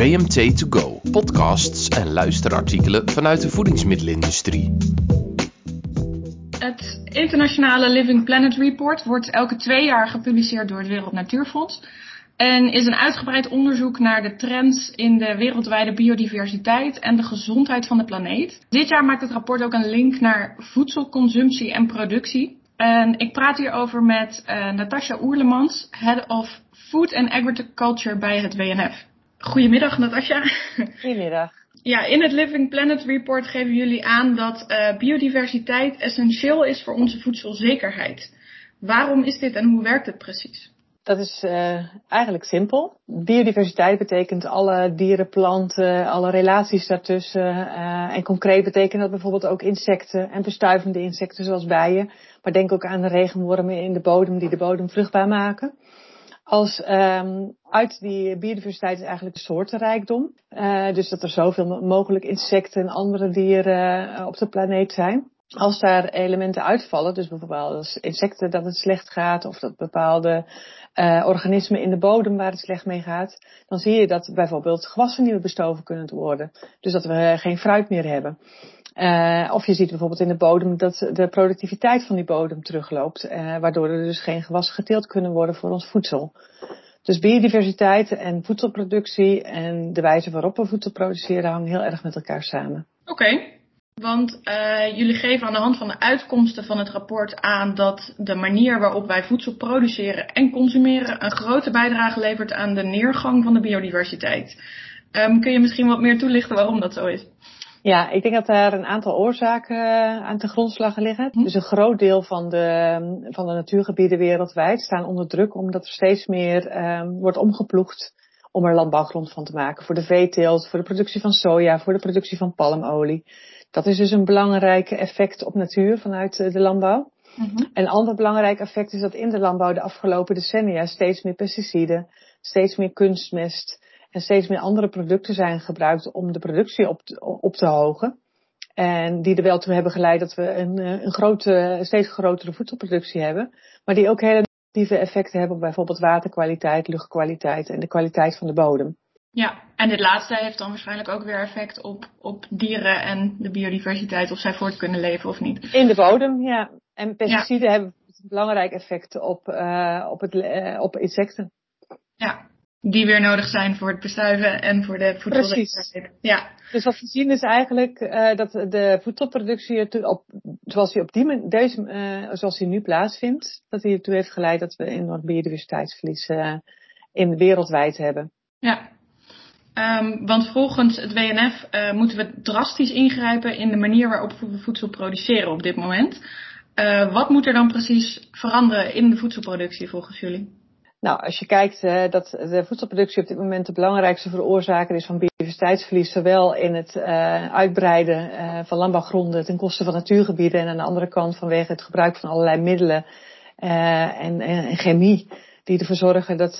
VMT To Go, podcasts en luisterartikelen vanuit de voedingsmiddelenindustrie. Het internationale Living Planet Report wordt elke twee jaar gepubliceerd door het Wereld Natuurfonds. En is een uitgebreid onderzoek naar de trends in de wereldwijde biodiversiteit en de gezondheid van de planeet. Dit jaar maakt het rapport ook een link naar voedselconsumptie en productie. En ik praat hierover met uh, Natasja Oerlemans, Head of Food and Agriculture bij het WNF. Goedemiddag Natasja. Goedemiddag. Ja, in het Living Planet Report geven jullie aan dat uh, biodiversiteit essentieel is voor onze voedselzekerheid. Waarom is dit en hoe werkt het precies? Dat is uh, eigenlijk simpel. Biodiversiteit betekent alle dieren, planten, alle relaties daartussen. Uh, en concreet betekent dat bijvoorbeeld ook insecten en bestuivende insecten zoals bijen. Maar denk ook aan de regenwormen in de bodem die de bodem vruchtbaar maken. Als um, uit die biodiversiteit is eigenlijk soortenrijkdom. Uh, dus dat er zoveel mogelijk insecten en andere dieren op de planeet zijn als daar elementen uitvallen, dus bijvoorbeeld als insecten dat het slecht gaat of dat bepaalde uh, organismen in de bodem waar het slecht mee gaat, dan zie je dat bijvoorbeeld gewassen niet meer bestoven kunnen worden. Dus dat we geen fruit meer hebben. Uh, of je ziet bijvoorbeeld in de bodem dat de productiviteit van die bodem terugloopt, uh, waardoor er dus geen gewassen geteeld kunnen worden voor ons voedsel. Dus biodiversiteit en voedselproductie en de wijze waarop we voedsel produceren hangen heel erg met elkaar samen. Oké. Want uh, jullie geven aan de hand van de uitkomsten van het rapport aan dat de manier waarop wij voedsel produceren en consumeren een grote bijdrage levert aan de neergang van de biodiversiteit. Um, kun je misschien wat meer toelichten waarom dat zo is? Ja, ik denk dat daar een aantal oorzaken uh, aan te grondslag liggen. Hm. Dus een groot deel van de, van de natuurgebieden wereldwijd staan onder druk omdat er steeds meer um, wordt omgeploegd om er landbouwgrond van te maken. Voor de veeteelt, voor de productie van soja, voor de productie van palmolie. Dat is dus een belangrijk effect op natuur vanuit eh, de landbouw. Mm -hmm. Een ander belangrijk effect is dat in de landbouw de afgelopen decennia steeds meer pesticiden, steeds meer kunstmest en steeds meer andere producten zijn gebruikt om de productie op te, op te hogen. En die er wel toe hebben geleid dat we een, eh, een grote, steeds grotere voedselproductie hebben. Maar die ook hele negatieve effecten hebben op bijvoorbeeld waterkwaliteit, luchtkwaliteit en de kwaliteit van de bodem. Ja, en dit laatste heeft dan waarschijnlijk ook weer effect op, op dieren en de biodiversiteit, of zij voort kunnen leven of niet. In de bodem, ja. En pesticiden ja. hebben belangrijk effect op, uh, op, het, uh, op insecten. Ja, die weer nodig zijn voor het bestuiven en voor de voedselzekerheid. Ja. Dus wat we zien is eigenlijk uh, dat de voedselproductie, op, zoals die op die deze, uh, zoals die nu plaatsvindt, dat die ertoe heeft geleid dat we enorm biodiversiteitsverlies uh, in wereldwijd hebben. Ja. Um, want volgens het WNF uh, moeten we drastisch ingrijpen in de manier waarop we voedsel produceren op dit moment. Uh, wat moet er dan precies veranderen in de voedselproductie volgens jullie? Nou, als je kijkt uh, dat de voedselproductie op dit moment de belangrijkste veroorzaker is van biodiversiteitsverlies, zowel in het uh, uitbreiden uh, van landbouwgronden ten koste van natuurgebieden en aan de andere kant vanwege het gebruik van allerlei middelen en, en, chemie die ervoor zorgen dat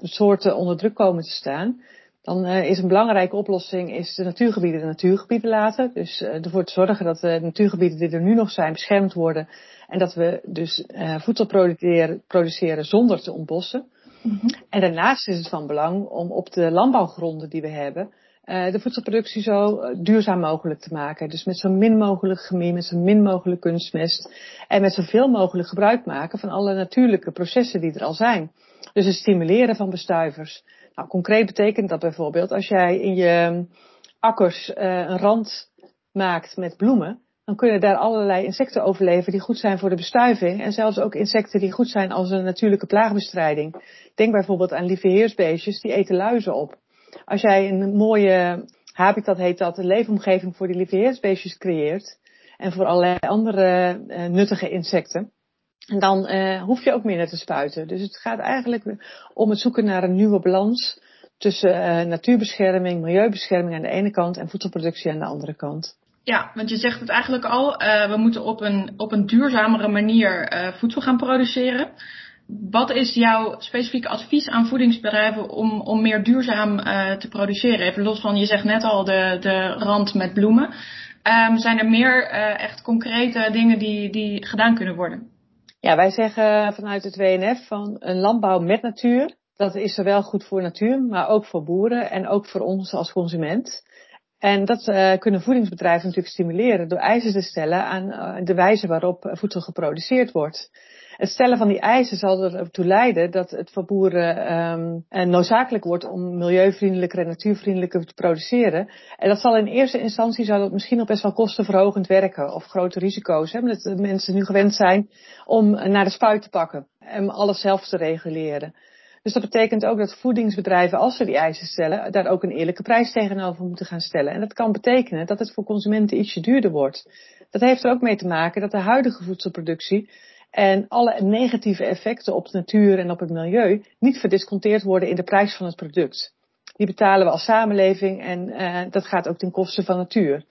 soorten onder druk komen te staan. Dan uh, is een belangrijke oplossing is de natuurgebieden de natuurgebieden laten. Dus uh, ervoor te zorgen dat de natuurgebieden die er nu nog zijn beschermd worden. En dat we dus voedsel produceren, produceren zonder te ontbossen. Mm-hmm. En daarnaast is het van belang om op de landbouwgronden die we hebben, de voedselproductie zo duurzaam mogelijk te maken. Dus met zo min mogelijk chemie, met zo min mogelijk kunstmest. En met zoveel mogelijk gebruik maken van alle natuurlijke processen die er al zijn. Dus het stimuleren van bestuivers. Nou, concreet betekent dat bijvoorbeeld als jij in je akkers uh, een rand maakt met bloemen, dan kunnen daar allerlei insecten overleven die goed zijn voor de bestuiving. En zelfs ook insecten die goed zijn als een natuurlijke plaagbestrijding. Denk bijvoorbeeld aan lieve heersbeestjes, die eten luizen op. Als jij een mooie habitat heet dat, een leefomgeving voor die lieve heersbeestjes creëert. En voor allerlei andere uh, nuttige insecten. En dan uh, hoef je ook minder te spuiten. Dus het gaat eigenlijk om het zoeken naar een nieuwe balans tussen uh, natuurbescherming, milieubescherming aan de ene kant en voedselproductie aan de andere kant. Ja, want je zegt het eigenlijk al, uh, we moeten op een, op een duurzamere manier voedsel gaan produceren. Wat is jouw specifieke advies aan voedingsbedrijven om, om meer duurzaam te produceren? Even los van, je zegt net al de, de rand met bloemen. Um, zijn er meer echt concrete dingen die, die gedaan kunnen worden? Ja, wij zeggen vanuit het WNF van een landbouw met natuur Dat is zowel goed voor natuur, maar ook voor boeren en ook voor ons als consument. En dat uh, kunnen voedingsbedrijven natuurlijk stimuleren door eisen te stellen aan uh, de wijze waarop voedsel geproduceerd wordt. Het stellen van die eisen zal ertoe leiden dat het voor boeren um, noodzakelijk wordt om milieuvriendelijker en natuurvriendelijker te produceren. En dat zal in eerste instantie zal het misschien nog best wel kostenverhogend werken of grote risico's hebben. Dat mensen nu gewend zijn om naar de spuit te pakken en alles zelf te reguleren. Dus dat betekent ook dat voedingsbedrijven, als ze die eisen stellen, daar ook een eerlijke prijs tegenover moeten gaan stellen. En dat kan betekenen dat het voor consumenten ietsje duurder wordt. Dat heeft er ook mee te maken dat de huidige voedselproductie en alle negatieve effecten op de natuur en op het milieu niet verdisconteerd worden in de prijs van het product. Die betalen we als samenleving en uh, dat gaat ook ten koste van natuur.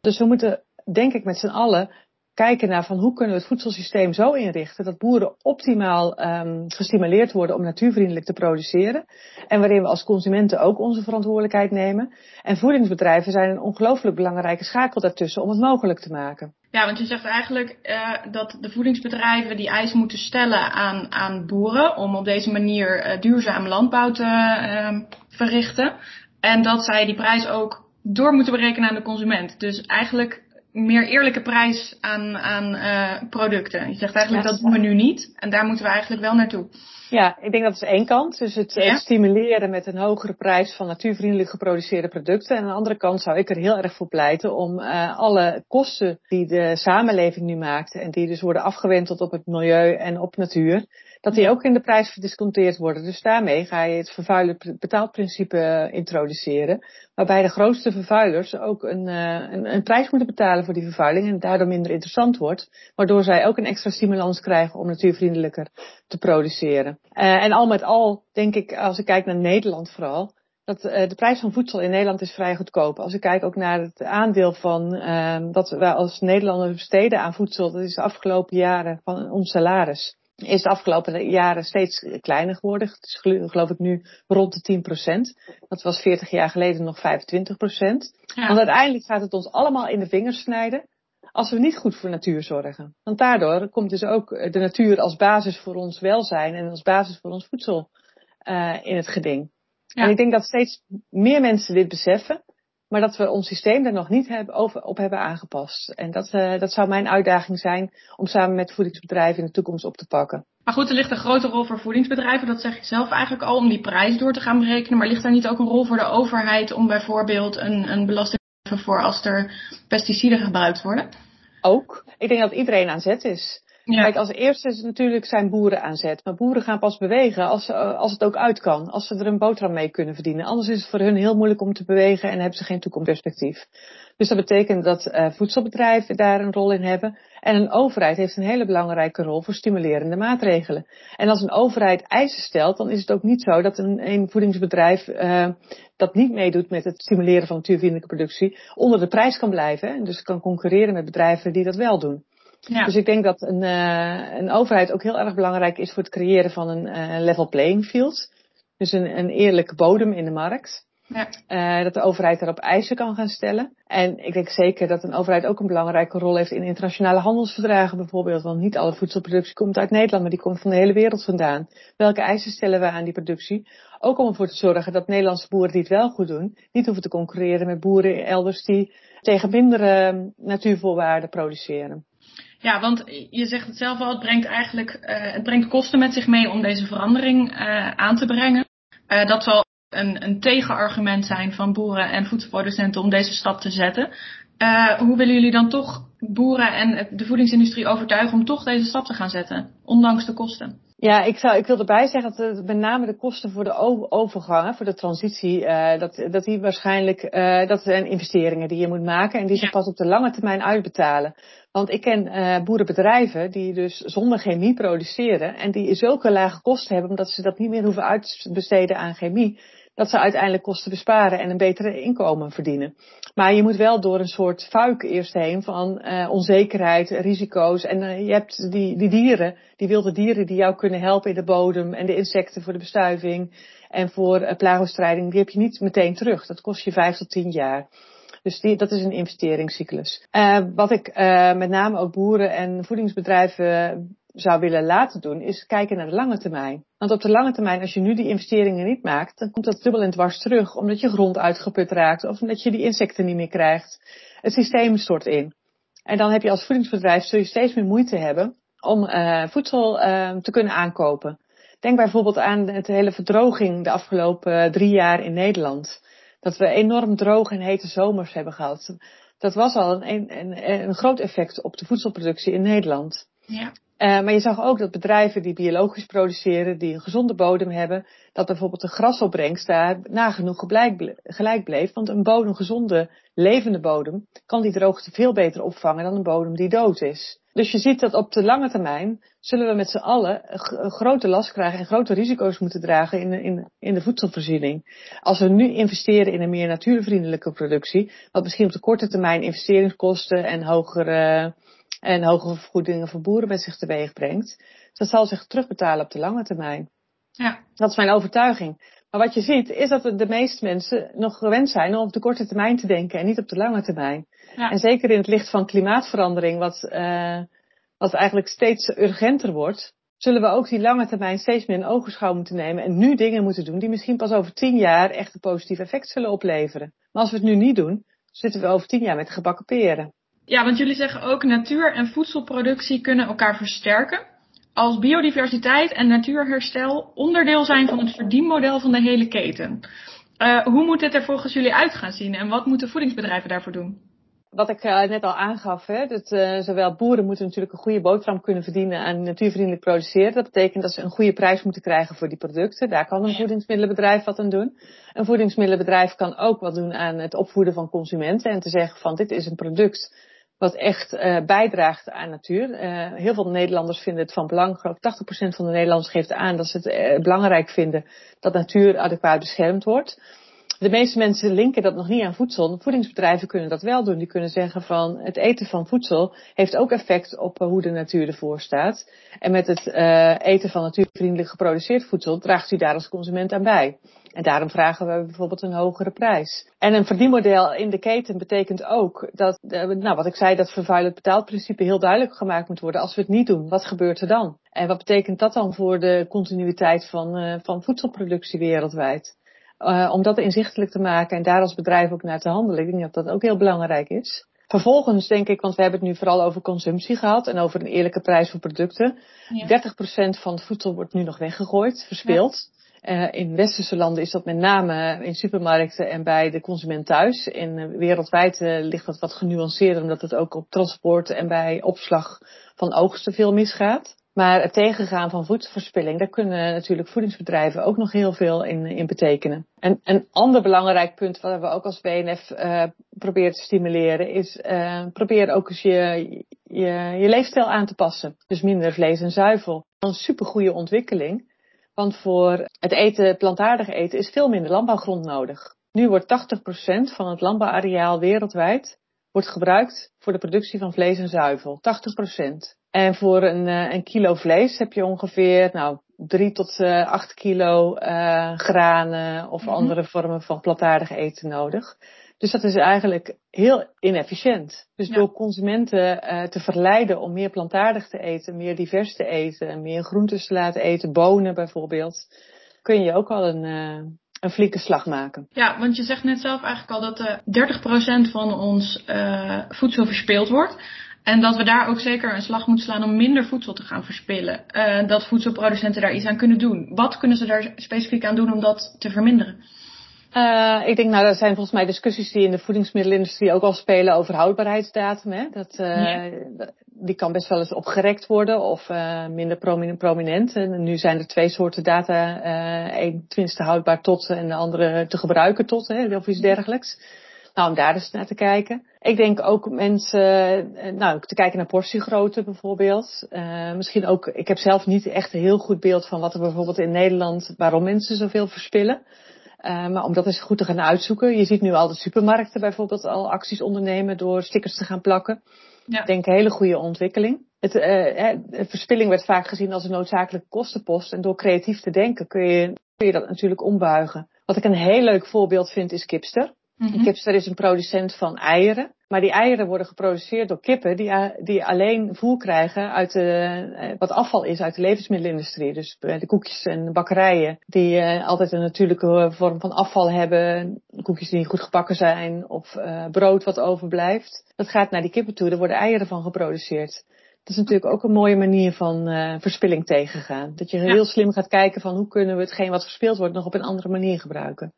Dus we moeten, denk ik, met z'n allen kijken naar van hoe kunnen we het voedselsysteem zo inrichten dat boeren optimaal um, gestimuleerd worden om natuurvriendelijk te produceren. En waarin we als consumenten ook onze verantwoordelijkheid nemen. En voedingsbedrijven zijn een ongelooflijk belangrijke schakel daartussen om het mogelijk te maken. Ja, want je zegt eigenlijk uh, dat de voedingsbedrijven die eisen moeten stellen aan, aan boeren om op deze manier uh, duurzaam landbouw te uh, verrichten. En dat zij die prijs ook door moeten berekenen aan de consument. Dus eigenlijk meer eerlijke prijs aan, aan uh, producten. Je zegt eigenlijk dat doen we nu niet en daar moeten we eigenlijk wel naartoe. Ja, ik denk dat is één kant. Dus het, ja? het, stimuleren met een hogere prijs van natuurvriendelijk geproduceerde producten. En aan de andere kant zou ik er heel erg voor pleiten om uh, alle kosten die de samenleving nu maakt en die dus worden afgewenteld op het milieu en op natuur, dat die ook in de prijs verdisconteerd worden. Dus daarmee ga je het vervuiler betaalprincipe introduceren. Waarbij de grootste vervuilers ook een, uh, een, een, prijs moeten betalen voor die vervuiling en daardoor minder interessant wordt. Waardoor zij ook een extra stimulans krijgen om natuurvriendelijker te produceren. Uh, en al met al denk ik, als ik kijk naar Nederland vooral, dat uh, de prijs van voedsel in Nederland is vrij goedkoop. Als ik kijk ook naar het aandeel van uh, dat wij als Nederlanders besteden aan voedsel, dat is de afgelopen jaren van ons salaris is de afgelopen jaren steeds kleiner geworden. Het is geloof ik nu rond de 10% Dat was 40 jaar geleden nog 25 ja. Want uiteindelijk gaat het ons allemaal in de vingers snijden als we niet goed voor natuur zorgen. Want daardoor komt dus ook de natuur als basis voor ons welzijn en als basis voor ons voedsel uh, in het geding. Ja. En ik denk dat steeds meer mensen dit beseffen. Maar dat we ons systeem er nog niet hebben, over, op hebben aangepast. En dat, uh, dat zou mijn uitdaging zijn om samen met voedingsbedrijven in de toekomst op te pakken. Maar goed, er ligt een grote rol voor voedingsbedrijven, dat zeg ik zelf eigenlijk al, om die prijs door te gaan berekenen. Maar ligt daar niet ook een rol voor de overheid om bijvoorbeeld een, een belasting te geven voor als er pesticiden gebruikt worden? Ook. Ik denk dat iedereen aan zet is. Kijk, als eerste is natuurlijk zijn boeren aan zet. Maar boeren gaan pas bewegen als, als het ook uit kan. Als ze er een boterham mee kunnen verdienen. Anders is het voor hun heel moeilijk om te bewegen en hebben ze geen toekomstperspectief. Dus dat betekent dat uh, voedselbedrijven daar een rol in hebben. En een overheid heeft een hele belangrijke rol voor stimulerende maatregelen. En als een overheid eisen stelt, dan is het ook niet zo dat een, een voedingsbedrijf uh, dat niet meedoet met het stimuleren van natuurvriendelijke productie, onder de prijs kan blijven. En dus kan concurreren met bedrijven die dat wel doen. Ja. Dus ik denk dat een, uh, een overheid ook heel erg belangrijk is voor het creëren van een uh, level playing field. Dus een, een eerlijke bodem in de markt. Ja. Uh, dat de overheid daarop eisen kan gaan stellen. En ik denk zeker dat een overheid ook een belangrijke rol heeft in internationale handelsverdragen bijvoorbeeld. Want niet alle voedselproductie komt uit Nederland, maar die komt van de hele wereld vandaan. Welke eisen stellen we aan die productie? Ook om ervoor te zorgen dat Nederlandse boeren die het wel goed doen, niet hoeven te concurreren met boeren elders die tegen mindere natuurvoorwaarden produceren. Ja, want je zegt het zelf al, het brengt eigenlijk uh, het brengt kosten met zich mee om deze verandering uh, aan te brengen. Uh, dat zal een, een tegenargument zijn van boeren en voedselproducenten om deze stap te zetten. hoe willen jullie dan toch boeren en de voedingsindustrie overtuigen om toch deze stap te gaan zetten, ondanks de kosten? Ja, ik, zou, ik wil erbij zeggen dat het, met name de kosten voor de overgang, voor de transitie, uh, dat, dat die waarschijnlijk, uh, dat zijn investeringen die je moet maken en die zich ja. pas op de lange termijn uitbetalen. Want ik ken uh, boerenbedrijven die dus zonder chemie produceren en die zulke lage kosten hebben omdat ze dat niet meer hoeven uitbesteden aan chemie, dat ze uiteindelijk kosten besparen en een betere inkomen verdienen. Maar je moet wel door een soort fuik eerst heen van uh, onzekerheid, risico's. En uh, je hebt die, die dieren, die wilde dieren die jou kunnen helpen in de bodem en de insecten voor de bestuiving en voor plagostrijding, die heb je niet meteen terug. Dat kost je vijf tot tien jaar. Dus die, dat is een investeringscyclus. Uh, wat ik uh, met name ook boeren en voedingsbedrijven zou willen laten doen, is kijken naar de lange termijn. Want op de lange termijn, als je nu die investeringen niet maakt, dan komt dat dubbel en dwars terug. Omdat je grond uitgeput raakt of omdat je die insecten niet meer krijgt. Het systeem stort in. En dan heb je als voedingsbedrijf zul je steeds meer moeite hebben om uh, voedsel uh, te kunnen aankopen. Denk bijvoorbeeld aan het hele verdroging de afgelopen drie jaar in Nederland. Dat we enorm droge en hete zomers hebben gehad. Dat was al een, een, een groot effect op de voedselproductie in Nederland. Ja. Uh, maar je zag ook dat bedrijven die biologisch produceren, die een gezonde bodem hebben, dat bijvoorbeeld de grasopbrengst daar nagenoeg gelijk bleef. Want een bodem, gezonde, levende bodem, kan die droogte veel beter opvangen dan een bodem die dood is. Dus je ziet dat op de lange termijn zullen we met z'n allen grote last krijgen en grote risico's moeten dragen in in, in de voedselvoorziening. Als we nu investeren in een meer natuurvriendelijke productie, wat misschien op de korte termijn investeringskosten en hogere en hogere vergoedingen voor boeren met zich teweeg brengt. dat zal zich terugbetalen op de lange termijn. Ja. Dat is mijn overtuiging. Maar wat je ziet is dat de meeste mensen nog gewend zijn om op de korte termijn te denken en niet op de lange termijn. Ja. En zeker in het licht van klimaatverandering, wat, uh, wat eigenlijk steeds urgenter wordt, zullen we ook die lange termijn steeds meer in ogenschouw moeten nemen en nu dingen moeten doen die misschien pas over tien jaar echt een positief effect zullen opleveren. Maar als we het nu niet doen, zitten we over tien jaar met gebakken peren. Ja, want jullie zeggen ook natuur en voedselproductie kunnen elkaar versterken. Als biodiversiteit en natuurherstel onderdeel zijn van het verdienmodel van de hele keten. Uh, hoe moet dit er volgens jullie uit gaan zien en wat moeten voedingsbedrijven daarvoor doen? Wat ik uh, net al aangaf, hè, dat uh, zowel boeren moeten natuurlijk een goede boterham kunnen verdienen aan natuurvriendelijk produceren. Dat betekent dat ze een goede prijs moeten krijgen voor die producten. Daar kan een voedingsmiddelenbedrijf wat aan doen. Een voedingsmiddelenbedrijf kan ook wat doen aan het opvoeden van consumenten en te zeggen van dit is een product wat echt uh, bijdraagt aan natuur. Uh, heel veel Nederlanders vinden het van belang. Ik geloof 80% van de Nederlanders geeft aan dat ze het uh, belangrijk vinden dat natuur adequaat beschermd wordt. De meeste mensen linken dat nog niet aan voedsel. Voedingsbedrijven kunnen dat wel doen. Die kunnen zeggen van het eten van voedsel heeft ook effect op hoe de natuur ervoor staat. En met het eten van natuurvriendelijk geproduceerd voedsel draagt u daar als consument aan bij. En daarom vragen we bijvoorbeeld een hogere prijs. En een verdienmodel in de keten betekent ook dat, nou wat ik zei, dat vervuilend betaalprincipe heel duidelijk gemaakt moet worden. Als we het niet doen, wat gebeurt er dan? En wat betekent dat dan voor de continuïteit van, van voedselproductie wereldwijd? Uh, om dat inzichtelijk te maken en daar als bedrijf ook naar te handelen. Ik denk dat dat ook heel belangrijk is. Vervolgens denk ik, want we hebben het nu vooral over consumptie gehad en over een eerlijke prijs voor producten. Ja. 30% van het voedsel wordt nu nog weggegooid, verspild. Ja. Uh, in westerse landen is dat met name in supermarkten en bij de consument thuis. In uh, wereldwijd uh, ligt dat wat genuanceerder, omdat het ook op transport en bij opslag van oogsten veel misgaat. Maar het tegengaan van voedselverspilling, daar kunnen natuurlijk voedingsbedrijven ook nog heel veel in, in betekenen. En een ander belangrijk punt wat we ook als WNF uh, proberen te stimuleren is uh, probeer ook eens je, je, je leefstijl aan te passen. Dus minder vlees en zuivel. Een supergoeie ontwikkeling. Want voor het eten, plantaardig eten, is veel minder landbouwgrond nodig. Nu wordt 80% van het landbouwareaal wereldwijd wordt gebruikt voor de productie van vlees en zuivel. 80%. En voor een, een kilo vlees heb je ongeveer nou, 3 tot uh, 8 kilo uh, granen of mm-hmm. andere vormen van plantaardig eten nodig. Dus dat is eigenlijk heel inefficiënt. Dus ja. door consumenten uh, te verleiden om meer plantaardig te eten, meer divers te eten, meer groentes te laten eten, bonen bijvoorbeeld, kun je ook al een, uh, een flinke slag maken. Ja, want je zegt net zelf eigenlijk al dat uh, 30% van ons voedsel verspild wordt. En dat we daar ook zeker een slag moeten slaan om minder voedsel te gaan verspillen. Uh, dat voedselproducenten daar iets aan kunnen doen. Wat kunnen ze daar specifiek aan doen om dat te verminderen? Uh, ik denk, nou, dat zijn volgens mij discussies die in de voedingsmiddelenindustrie ook al spelen over houdbaarheidsdatum. Hè? Dat, uh, ja. Die kan best wel eens opgerekt worden of uh, minder prominent. En nu zijn er twee soorten data. Eén tenminste houdbaar tot en de andere te gebruiken tot, hè, of iets dergelijks. Nou, om daar eens naar te kijken. Ik denk ook mensen, nou, te kijken naar portiegrootte bijvoorbeeld. Uh, misschien ook, ik heb zelf niet echt een heel goed beeld van wat er bijvoorbeeld in Nederland, waarom mensen zoveel verspillen. Uh, maar om dat eens goed te gaan uitzoeken. Je ziet nu al de supermarkten bijvoorbeeld al acties ondernemen door stickers te gaan plakken. Ja. Ik denk een hele goede ontwikkeling. Het, uh, verspilling werd vaak gezien als een noodzakelijke kostenpost. En door creatief te denken kun je, kun je dat natuurlijk ombuigen. Wat ik een heel leuk voorbeeld vind is Kipster. Mm Kipster is een producent van eieren. Maar die eieren worden geproduceerd door kippen die, die alleen voer krijgen uit de, eh, wat afval is uit de levensmiddelenindustrie. Dus de koekjes en bakkerijen die uh, altijd een natuurlijke vorm van afval hebben. Koekjes die niet goed gebakken zijn of uh, brood wat overblijft. Dat gaat naar die kippen toe. Er worden eieren van geproduceerd. Dat is natuurlijk ook een mooie manier van uh, verspilling tegengaan. Dat je heel slim gaat kijken van hoe kunnen we hetgeen wat verspild wordt nog op een andere manier gebruiken.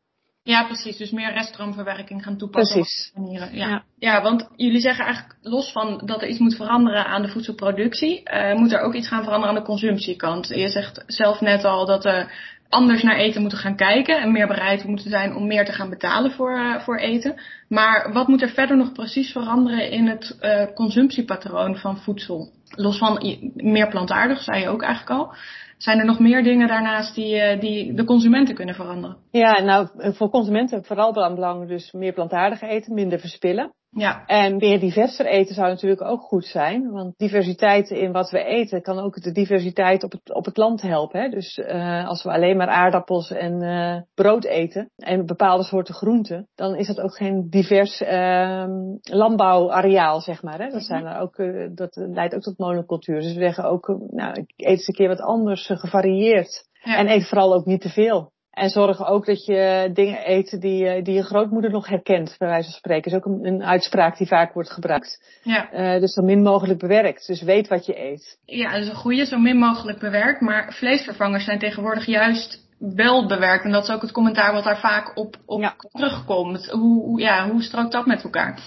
Ja, precies. Dus meer reststroomverwerking gaan toepassen precies. op manieren. Ja. ja. Ja. want jullie zeggen eigenlijk los van dat er iets moet veranderen aan de voedselproductie, uh, moet er ook iets gaan veranderen aan de consumptiekant. Je zegt zelf net al dat we anders naar eten moeten gaan kijken en meer bereid moeten zijn om meer te gaan betalen voor, uh, voor eten. Maar wat moet er verder nog precies veranderen in het uh, consumptiepatroon van voedsel? Los van meer plantaardig, zei je ook eigenlijk al. Zijn er nog meer dingen daarnaast die, eh, die de consumenten kunnen veranderen? Ja, nou voor consumenten vooral belangrijk dus meer plantaardig eten, minder verspillen. Ja. En meer diverser eten zou natuurlijk ook goed zijn. Want diversiteit in wat we eten kan ook de diversiteit op het, op het land helpen. Hè? Dus uh, als we alleen maar aardappels en uh, brood eten en bepaalde soorten groenten, dan is dat ook geen divers uh, landbouwareaal, zeg maar. Hè? Dat, mhm. zijn er ook, uh, dat leidt ook tot monocultuur. Dus we zeggen ook, nou, ik eet eens een keer wat anders, gevarieerd. Ja. En eet vooral ook niet te veel. En zorg ook dat je dingen eet die, die je grootmoeder nog herkent, bij wijze van spreken. is ook een, een uitspraak die vaak wordt gebruikt. Ja. Uh, dus zo min mogelijk bewerkt. Dus weet wat je eet. Ja, dat is een goede, zo min mogelijk bewerkt. Maar vleesvervangers zijn tegenwoordig juist wel bewerkt. En dat is ook het commentaar wat daar vaak op, op ja. terugkomt. Hoe, ja, hoe strookt dat met elkaar?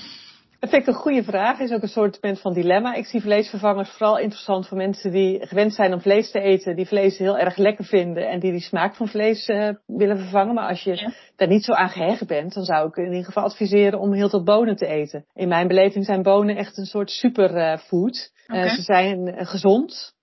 Dat vind ik een goede vraag. Is ook een soort van dilemma. Ik zie vleesvervangers vooral interessant voor mensen die gewend zijn om vlees te eten, die vlees heel erg lekker vinden en die die smaak van vlees uh, willen vervangen. Maar als je ja. daar niet zo aan gehecht bent, dan zou ik in ieder geval adviseren om heel veel bonen te eten. In mijn beleving zijn bonen echt een soort superfood. Uh, okay. uh, ze zijn gezond.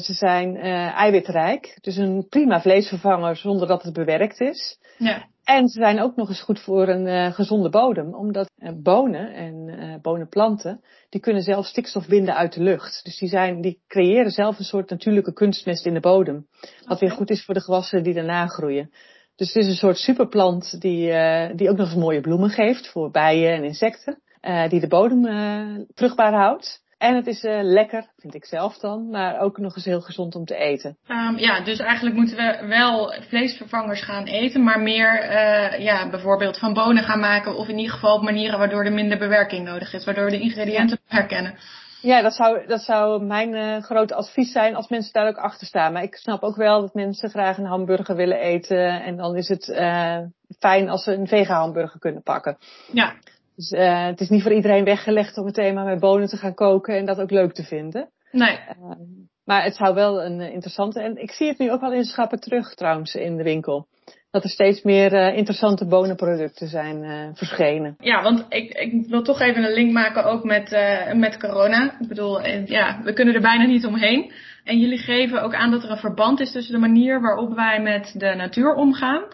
Ze zijn eiwitrijk, dus een prima vleesvervanger zonder dat het bewerkt is. Ja. En ze zijn ook nog eens goed voor een uh, gezonde bodem, omdat uh, bonen en uh, bonenplanten, die kunnen zelf stikstof binden uit de lucht. Dus die, zijn, die creëren zelf een soort natuurlijke kunstmest in de bodem. Wat okay. weer goed is voor de gewassen die daarna groeien. Dus het is een soort superplant die, die ook nog eens mooie bloemen geeft voor bijen en insecten. die de bodem vruchtbaar houdt. En het is uh, lekker, vind ik zelf dan, maar ook nog eens heel gezond om te eten. Um, ja, dus eigenlijk moeten we wel vleesvervangers gaan eten, maar meer uh, ja, bijvoorbeeld van bonen gaan maken. Of in ieder geval op manieren waardoor er minder bewerking nodig is, waardoor we de ingrediënten herkennen. Ja, dat zou, dat zou mijn uh, grote advies zijn als mensen daar ook achter staan. Maar ik snap ook wel dat mensen graag een hamburger willen eten. En dan is het fijn als ze een vega hamburger kunnen pakken. Ja. Dus uh, het is niet voor iedereen weggelegd om meteen maar met bonen te gaan koken en dat ook leuk te vinden. Nee. Uh, maar het zou wel een uh, interessante, en ik zie het nu ook wel in schappen terug trouwens in de winkel. Dat er steeds meer interessante bonenproducten zijn verschenen. Ja, want ik, ik wil toch even een link maken ook met, met corona. Ik bedoel, ja, we kunnen er bijna niet omheen. En jullie geven ook aan dat er een verband is tussen de manier waarop wij met de natuur omgaan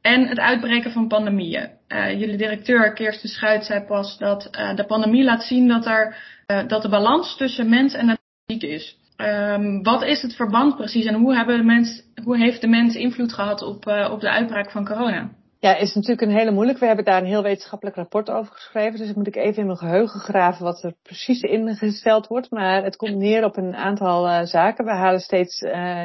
en het uitbreken van pandemieën. Uh, jullie directeur Kirsten Schuit zei pas dat uh, de pandemie laat zien dat, er, uh, dat de balans tussen mens en natuur is. Um, wat is het verband precies en hoe, hebben de mens, hoe heeft de mens invloed gehad op, op de uitbraak van corona? Ja, is natuurlijk een hele moeilijk. We hebben daar een heel wetenschappelijk rapport over geschreven. Dus moet ik even in mijn geheugen graven wat er precies ingesteld wordt. Maar het komt neer op een aantal zaken. We halen steeds,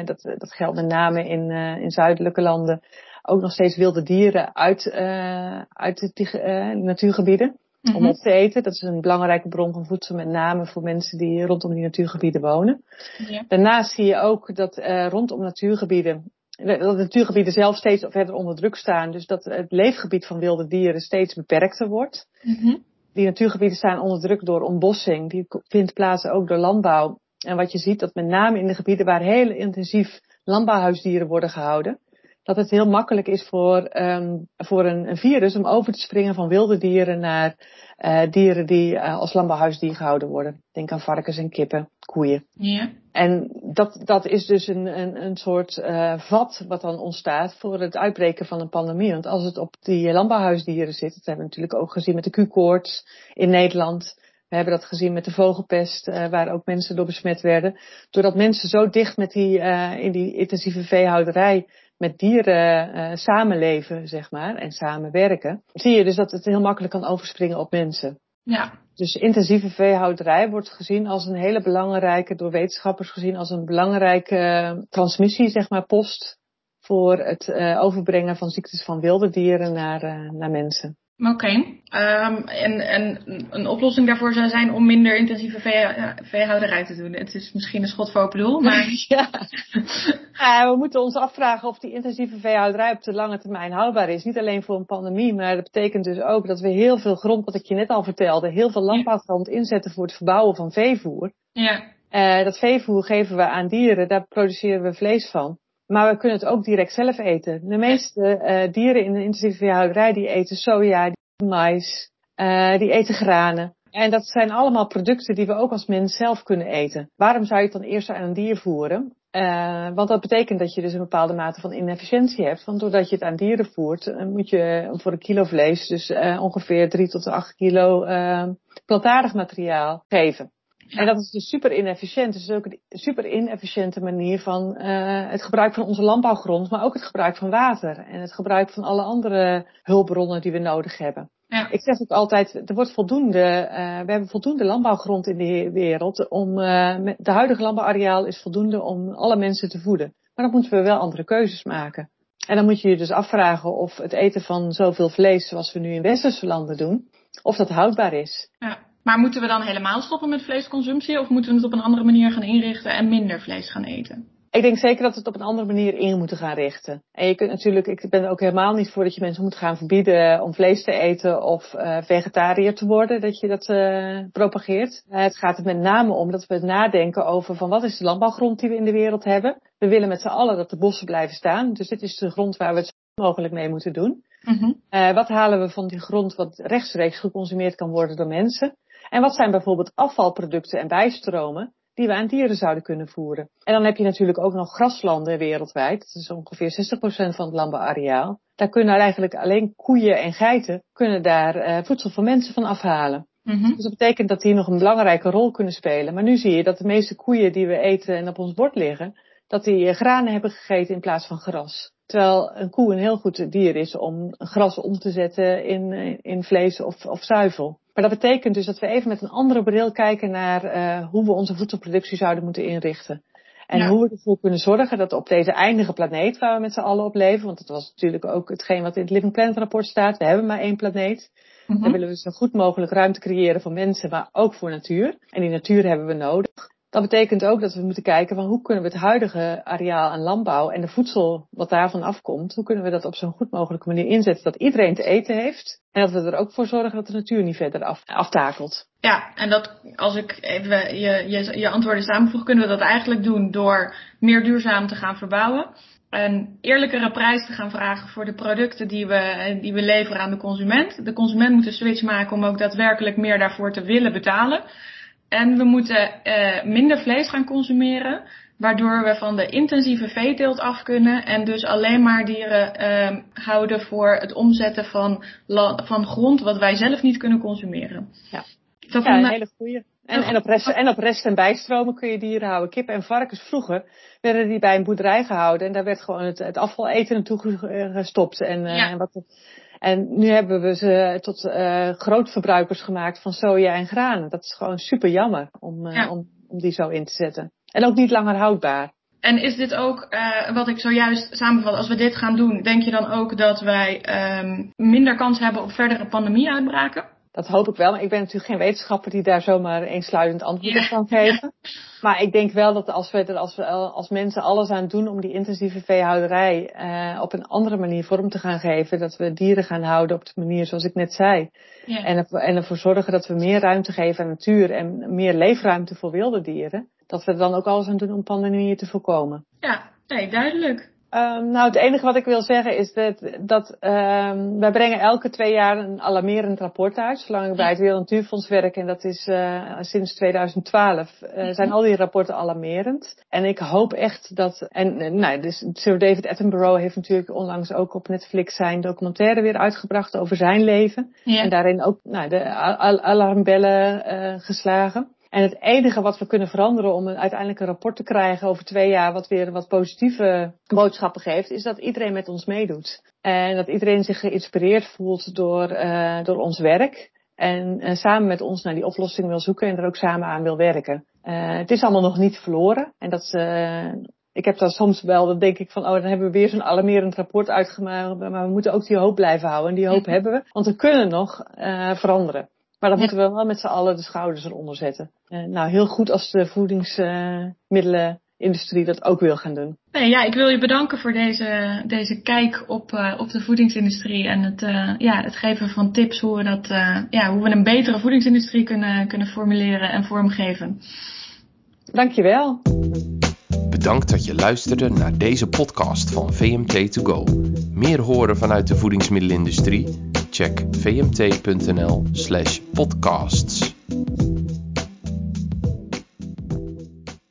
dat, dat geldt met name in, in zuidelijke landen, ook nog steeds wilde dieren uit, uh, uit de uh, natuurgebieden. Mm -hmm. Om op te eten. Dat is een belangrijke bron van voedsel, met name voor mensen die rondom die natuurgebieden wonen. Ja. Daarnaast zie je ook dat uh, rondom natuurgebieden, dat de natuurgebieden zelf steeds verder onder druk staan. Dus dat het leefgebied van wilde dieren steeds beperkter wordt. Mm -hmm. Die natuurgebieden staan onder druk door ontbossing. Die vindt plaats ook door landbouw. En wat je ziet, dat met name in de gebieden waar heel intensief landbouwhuisdieren worden gehouden, dat het heel makkelijk is voor, um, voor een, een, virus om over te springen van wilde dieren naar uh, dieren die uh, als landbouwhuisdier gehouden worden. Denk aan varkens en kippen, koeien. Ja. En dat, dat is dus een, een, een soort uh, vat wat dan ontstaat voor het uitbreken van een pandemie. Want als het op die landbouwhuisdieren zit, dat hebben we natuurlijk ook gezien met de Q-koorts in Nederland. We hebben dat gezien met de vogelpest, uh, waar ook mensen door besmet werden. Doordat mensen zo dicht met die, uh, in die intensieve veehouderij met dieren uh, samenleven, zeg maar, en samenwerken, zie je dus dat het heel makkelijk kan overspringen op mensen. Ja. Dus intensieve veehouderij wordt gezien als een hele belangrijke, door wetenschappers gezien als een belangrijke uh, transmissie, zeg maar, post voor het uh, overbrengen van ziektes van wilde dieren naar, naar mensen. Oké. Okay. Um, en, en een oplossing daarvoor zou zijn om minder intensieve vee, veehouderij te doen. Het is misschien een schot voor open doel, maar... ja. we moeten ons afvragen of die intensieve veehouderij op de lange termijn houdbaar is. Niet alleen voor een pandemie, maar dat betekent dus ook dat we heel veel grond, wat ik je net al vertelde, heel veel landbouwgrond inzetten voor het verbouwen van veevoer. Ja. Uh, dat veevoer geven we aan dieren, daar produceren we vlees van. Maar we kunnen het ook direct zelf eten. De meeste uh, dieren in de intensieve veehouderij die eten soja, die mais, uh, die eten granen. En dat zijn allemaal producten die we ook als mens zelf kunnen eten. Waarom zou je het dan eerst aan een dier voeren? Uh, want dat betekent dat je dus een bepaalde mate van inefficiëntie hebt. Want doordat je het aan dieren voert, moet je voor een kilo vlees dus ongeveer 3 tot 8 kilo plantaardig materiaal geven. Ja. En dat is dus super inefficiënt. Dus het is ook een super inefficiënte manier van uh, het gebruik van onze landbouwgrond, maar ook het gebruik van water en het gebruik van alle andere hulpbronnen die we nodig hebben. Ja. Ik zeg ook altijd, er wordt voldoende, uh, we hebben voldoende landbouwgrond in de wereld om, uh, de huidige landbouwareaal is voldoende om alle mensen te voeden. Maar dan moeten we wel andere keuzes maken. En dan moet je je dus afvragen of het eten van zoveel vlees zoals we nu in westerse landen doen, of dat houdbaar is. Ja. Maar moeten we dan helemaal stoppen met vleesconsumptie of moeten we het op een andere manier gaan inrichten en minder vlees gaan eten? Ik denk zeker dat we het op een andere manier in moeten gaan richten. En je kunt natuurlijk, ik ben er ook helemaal niet voor dat je mensen moet gaan verbieden om vlees te eten of uh, vegetariër te worden, dat je dat uh, propageert. Uh, het gaat er met name om dat we nadenken over van wat is de landbouwgrond die we in de wereld hebben. We willen met z'n allen dat de bossen blijven staan. Dus dit is de grond waar we het zo mogelijk mee moeten doen. Mm-hmm. wat halen we van die grond wat rechtstreeks geconsumeerd kan worden door mensen? En wat zijn bijvoorbeeld afvalproducten en bijstromen die we aan dieren zouden kunnen voeren? En dan heb je natuurlijk ook nog graslanden wereldwijd. Dat is ongeveer 60% van het landbouwareaal. Daar kunnen eigenlijk alleen koeien en geiten kunnen daar uh, voedsel voor mensen van afhalen. Mm-hmm. Dus dat betekent dat die nog een belangrijke rol kunnen spelen. Maar nu zie je dat de meeste koeien die we eten en op ons bord liggen, dat die granen hebben gegeten in plaats van gras. Terwijl een koe een heel goed dier is om gras om te zetten in, in vlees of, of zuivel. Maar dat betekent dus dat we even met een andere bril kijken naar uh, hoe we onze voedselproductie zouden moeten inrichten. En Ja. hoe we ervoor kunnen zorgen dat op deze eindige planeet waar we met z'n allen op leven, want dat was natuurlijk ook hetgeen wat in het Living Planet rapport staat, we hebben maar één planeet. Mhm. Dan willen we zo goed mogelijk ruimte creëren voor mensen, maar ook voor natuur. En die natuur hebben we nodig. Dat betekent ook dat we moeten kijken van hoe kunnen we het huidige areaal aan landbouw en de voedsel wat daarvan afkomt, hoe kunnen we dat op zo'n goed mogelijke manier inzetten dat iedereen te eten heeft. En dat we er ook voor zorgen dat de natuur niet verder af, aftakelt. Ja, en dat als ik even je, je, je antwoorden samenvoeg, kunnen we dat eigenlijk doen door meer duurzaam te gaan verbouwen. Een eerlijkere prijs te gaan vragen voor de producten die we, die we leveren aan de consument. De consument moet een switch maken om ook daadwerkelijk meer daarvoor te willen betalen. En we moeten uh, minder vlees gaan consumeren, waardoor we van de intensieve veeteelt af kunnen en dus alleen maar dieren uh, houden voor het omzetten van, van grond wat wij zelf niet kunnen consumeren. Ja. Dat Ja, een, een hele goeie. En, en, op rest, en op rest en bijstromen kun je dieren houden. Kippen en varkens vroeger werden die bij een boerderij gehouden en daar werd gewoon het, het afval eten naartoe ge- gestopt. En, uh, Ja. en, wat, en nu hebben we ze tot uh, grootverbruikers gemaakt van soja en granen. Dat is gewoon super jammer om, uh, Ja. om, om die zo in te zetten. En ook niet langer houdbaar. En is dit ook, uh, wat ik zojuist samenvat, als we dit gaan doen, denk je dan ook dat wij um, minder kans hebben op verdere pandemie-uitbraken? Dat hoop ik wel, maar ik ben natuurlijk geen wetenschapper die daar zomaar eensluidend antwoord op kan geven. Maar ik denk wel dat als we er als, we, als mensen alles aan doen om die intensieve veehouderij uh, op een andere manier vorm te gaan geven, dat we dieren gaan houden op de manier zoals ik net zei. Ja. En, ervoor- en ervoor zorgen dat we meer ruimte geven aan natuur en meer leefruimte voor wilde dieren. Dat we er dan ook alles aan doen om pandemieën te voorkomen. ja, nee, duidelijk. Um, nou, het enige wat ik wil zeggen is dat, dat um, wij brengen elke twee jaar een alarmerend rapport uit. Zolang ik bij het Wereld Natuurfonds werk, en dat is uh, sinds 2012, uh, zijn al die rapporten alarmerend. En ik hoop echt dat, en uh, nou, dus Sir David Attenborough heeft natuurlijk onlangs ook op Netflix zijn documentaire weer uitgebracht over zijn leven. Ja. En daarin ook nou, de al- al- alarmbellen uh, geslagen. En het enige wat we kunnen veranderen om een uiteindelijk een rapport te krijgen over twee jaar wat weer wat positieve boodschappen geeft, is dat iedereen met ons meedoet. En dat iedereen zich geïnspireerd voelt door, uh, door ons werk. En uh, samen met ons naar die oplossing wil zoeken en er ook samen aan wil werken. Uh, het is allemaal nog niet verloren. En dat, ik heb dan soms wel, dan denk ik van, oh, dan hebben we weer zo'n alarmerend rapport uitgemaakt. Maar we moeten ook die hoop blijven houden. En die hoop hebben we, want we kunnen nog veranderen. Maar dan moeten we wel met z'n allen de schouders eronder zetten. Uh, nou, heel goed als de voedingsmiddelenindustrie dat ook wil gaan doen. Nee, ja, ik wil je bedanken voor deze, deze kijk op, uh, op de voedingsindustrie en het, uh, ja, het geven van tips hoe we, dat, ja, hoe we een betere voedingsindustrie kunnen, kunnen formuleren en vormgeven. Dankjewel. Bedankt dat je luisterde naar deze podcast van VMT2Go. Meer horen vanuit de voedingsmiddelenindustrie? Check vmt.nl/podcasts.